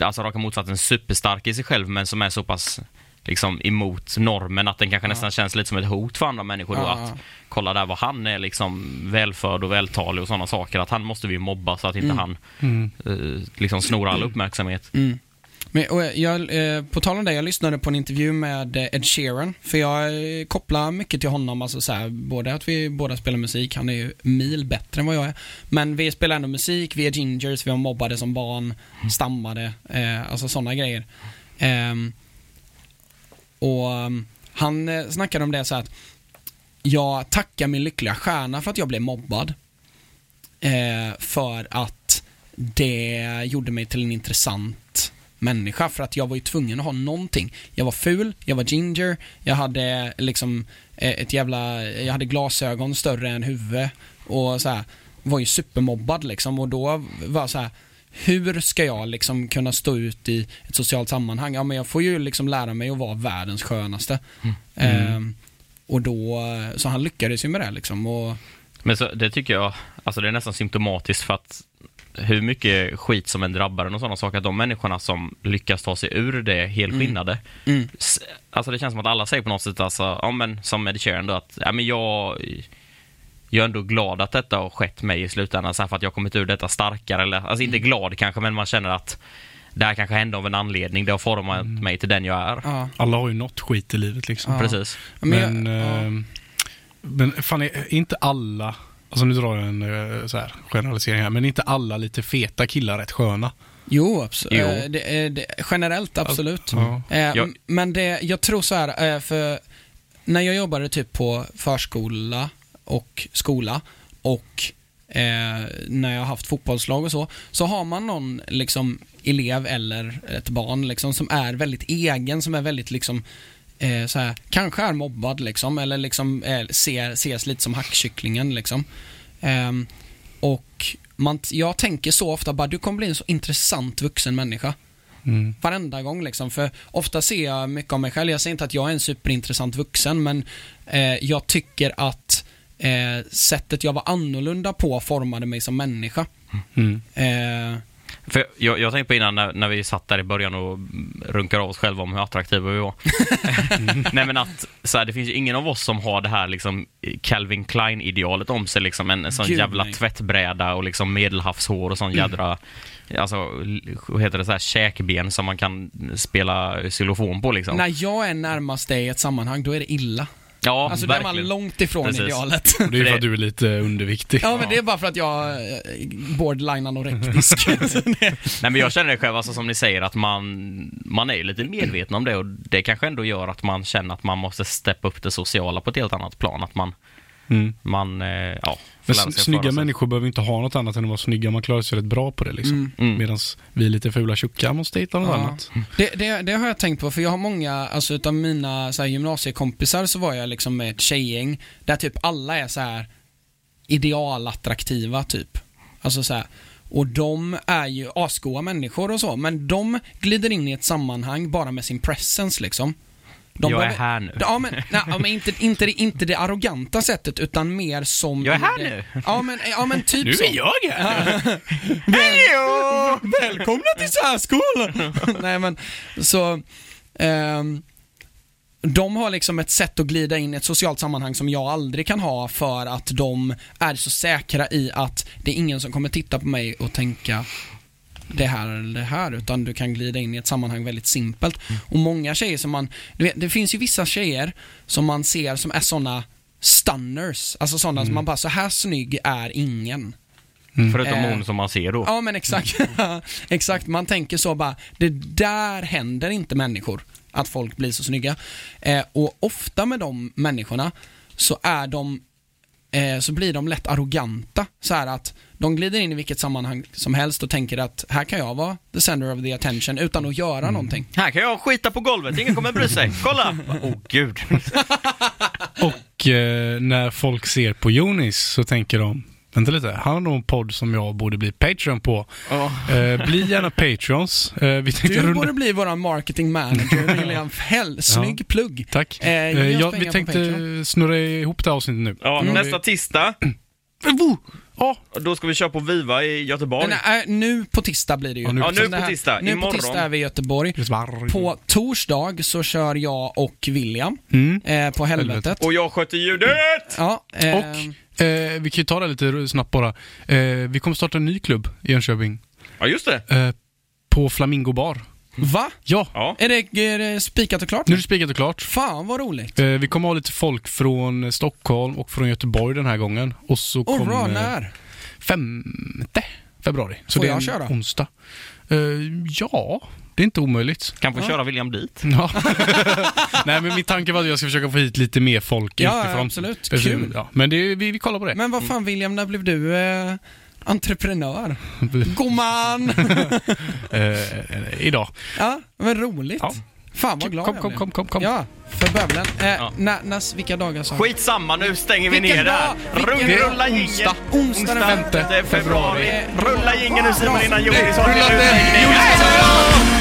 alltså raka motsatsen, superstark i sig själv men som är så pass liksom emot normen att den kanske nästan känns lite som ett hot för andra människor då Ja, att ja. kolla där vad han är liksom välförd och vältalig och sådana saker att han måste vi mobba så att inte Mm. han Mm. eh, liksom snor all uppmärksamhet. Mm. Men, och jag, eh, på tal om det, jag lyssnade på en intervju med eh, Ed Sheeran, för jag eh, kopplar mycket till honom, alltså så här, både att vi båda spelar musik, han är ju mil bättre än vad jag är, men vi spelar ändå musik, vi är gingers, vi var mobbade som barn, stammade, eh, alltså sådana grejer. Ehm, och um, han eh, snackade om det så att jag tackar min lyckliga stjärna för att jag blev mobbad. Eh, för att det gjorde mig till en intressant människa för att jag var ju tvungen att ha någonting. Jag var ful, jag var ginger, jag hade liksom eh, ett jävla, jag hade glasögon större än huvud och så här, var ju supermobbad liksom och då var jag så här hur ska jag liksom kunna stå ut i ett socialt sammanhang? Ja men jag får ju liksom lära mig att vara världens skönaste. Ehm, och då, så han lyckades ju med det liksom och Men så, det tycker jag, alltså det är nästan symptomatiskt för att hur mycket skit som än drabbar en och sådana saker, att de människorna som lyckas ta sig ur det helskinnade, Mm. s- alltså det känns som att alla säger på något sätt, alltså, ja men som Ed Sheeran då, att ja, men jag, jag är ändå glad att detta har skett mig i slutändan, så här, för att jag har kommit ur detta starkare, eller alltså inte glad kanske, men man känner att det här kanske hände av en anledning, det har format mig till den jag är. Ja. Alla har ju något skit i livet liksom. Ja. Precis. Men, jag- Men, ja. eh, men fan, är inte alla, alltså nu drar jag en eh, så här, generalisering här, men inte alla lite feta killar rätt sköna? Jo, abs- Jo. eh, Det, det, generellt absolut. Ja. Eh, Jag- Men det, jag tror så här, eh, för när jag jobbade typ på förskola och skola och eh, när jag har haft fotbollslag och så, så har man någon liksom elev eller ett barn liksom som är väldigt egen, som är väldigt liksom eh, så här, kanske är mobbad liksom, eller liksom eh, ser, ses lite som hackkycklingen liksom. Ehm, och man, jag tänker så ofta bara, du kommer bli en så intressant vuxen människa. Mm. Varenda gång liksom, för ofta ser jag mycket av mig själv. Jag säger inte att jag är en superintressant vuxen, men eh, jag tycker att eh, sättet jag var annorlunda på formade mig som människa. Mm. Eh, För jag, jag tänkte på innan när, när vi satt där i början och runkade av oss själva om hur attraktiva vi var. Nej men att, så här, det finns ju ingen av oss som har det här liksom Calvin Klein-idealet om sig. Liksom en, en sån Gud, jävla nej. tvättbräda och liksom medelhavshår och sån jädra, alltså, vad heter det, så här, käkben som man kan spela xylofon på liksom. När jag är närmast dig i ett sammanhang, då är det illa. Ja, Alltså, då är man verkligen. långt ifrån Precis. idealet. Och det är ju för att du är lite underviktig. Ja, men det är bara för att jag är borderline anorektisk. Nej men jag känner det själv, alltså, som ni säger, att man, man är ju lite medveten om det och det kanske ändå gör att man känner att man måste steppa upp det sociala på ett helt annat plan. Att man, Mm. man eh, ja, Men snygga människor behöver inte ha något annat än att vara snygga. Man klarar sig rätt bra på det liksom. Mm. Mm. Medan vi lite fula tjocka måste hitta något Ja. annat. Det, det, det har jag tänkt på, för jag har många, alltså utav mina så här, gymnasiekompisar så var jag liksom med ett tjejgäng där typ alla är så här idealattraktiva typ. Alltså så här. Och de är ju asgoa människor och så, men de glider in i ett sammanhang bara med sin presence liksom. De jag är behöver- här nu. Ja men, nej, men inte, inte, det- inte det arroganta sättet utan mer som... Jag är här det, nu. Ja men, ja, men typ Nu så. är jag här! Hallå! Välkomna till särskolan! Nej men, så... ehm, de har liksom ett sätt att glida in i ett socialt sammanhang som jag aldrig kan ha för att de är så säkra i att det är ingen som kommer titta på mig och tänka det här eller det här, utan du kan glida in i ett sammanhang väldigt simpelt. Och många tjejer som man, vet, det finns ju vissa tjejer som man ser som är såna stunners, alltså sådana som man bara, så här snygg är ingen. Förutom Eh. hon som man ser då. Ja men exakt. exakt, man tänker så bara, det där händer inte människor. Att folk blir så snygga. Eh, och ofta med de människorna så är de, eh, så blir de lätt arroganta. Så här att de glider in i vilket sammanhang som helst och tänker att här kan jag vara the center of the attention utan att göra någonting. Här kan jag skita på golvet, ingen kommer bry sig. Kolla! Åh oh, gud. Och eh, när folk ser på Jonis så tänker de Vänta lite, han har nog en podd som jag borde bli Patreon på. Eh, bli gärna Patrons. Eh, vi Du runda... borde bli våran marketing manager, William Fäll. Snygg plugg. Tack. Eh, Eh, ja, vi tänkte snurra ihop det här avsnittet nu. Ja, Mm. nästa tisdag, Ja, då ska vi köra på Viva i Göteborg. Äh, nu på tisdag blir det ju. Ja, nu Ja, på nu på här- tisdag. Nu Imorgon. på tisdag är vi i Göteborg. På... Torsdag så kör jag och William Mm. eh, på helvetet. Helvetet. Och jag sköter ljudet! Ja, eh, Och eh, vi kan ju ta det lite snabbt bara. Eh, vi kommer starta en ny klubb i Jönköping. Ja, just det. Eh, på Flamingo Bar. Va? Ja, Ja. Är det, är det spikat och klart? nu är det spikat och klart. Fan vad roligt. Eh, vi kommer ha lite folk från Stockholm och från Göteborg den här gången. Och så Och kommer... bra, när? Femte februari. Så Får det är jag en köra? onsdag. Eh, ja, det är inte omöjligt. Kan få Ja. köra William dit. Ja. Nej, men min tanke var att jag ska försöka få hit lite mer folk Ja, utifrån. absolut. Eh, Kul. Ja, men det, vi, vi kollar på det. Men vad fan William, när blev du eh, entreprenör? Gumman! Eh, idag. ja, men roligt. Ja. Fan vad glad Kom, kom, kom, kom, kom. Ja, för bövelen. Eh, Ja. när, när, vilka dagar sa du? Skitsamma, nu stänger vi Vilken ner där. dag? Vilken Rulla, jingeln. Onsdag. Onsdag den Onsdag femte 5 februari. februari. Rulla jingeln nu Simon innan Jonas har Rulla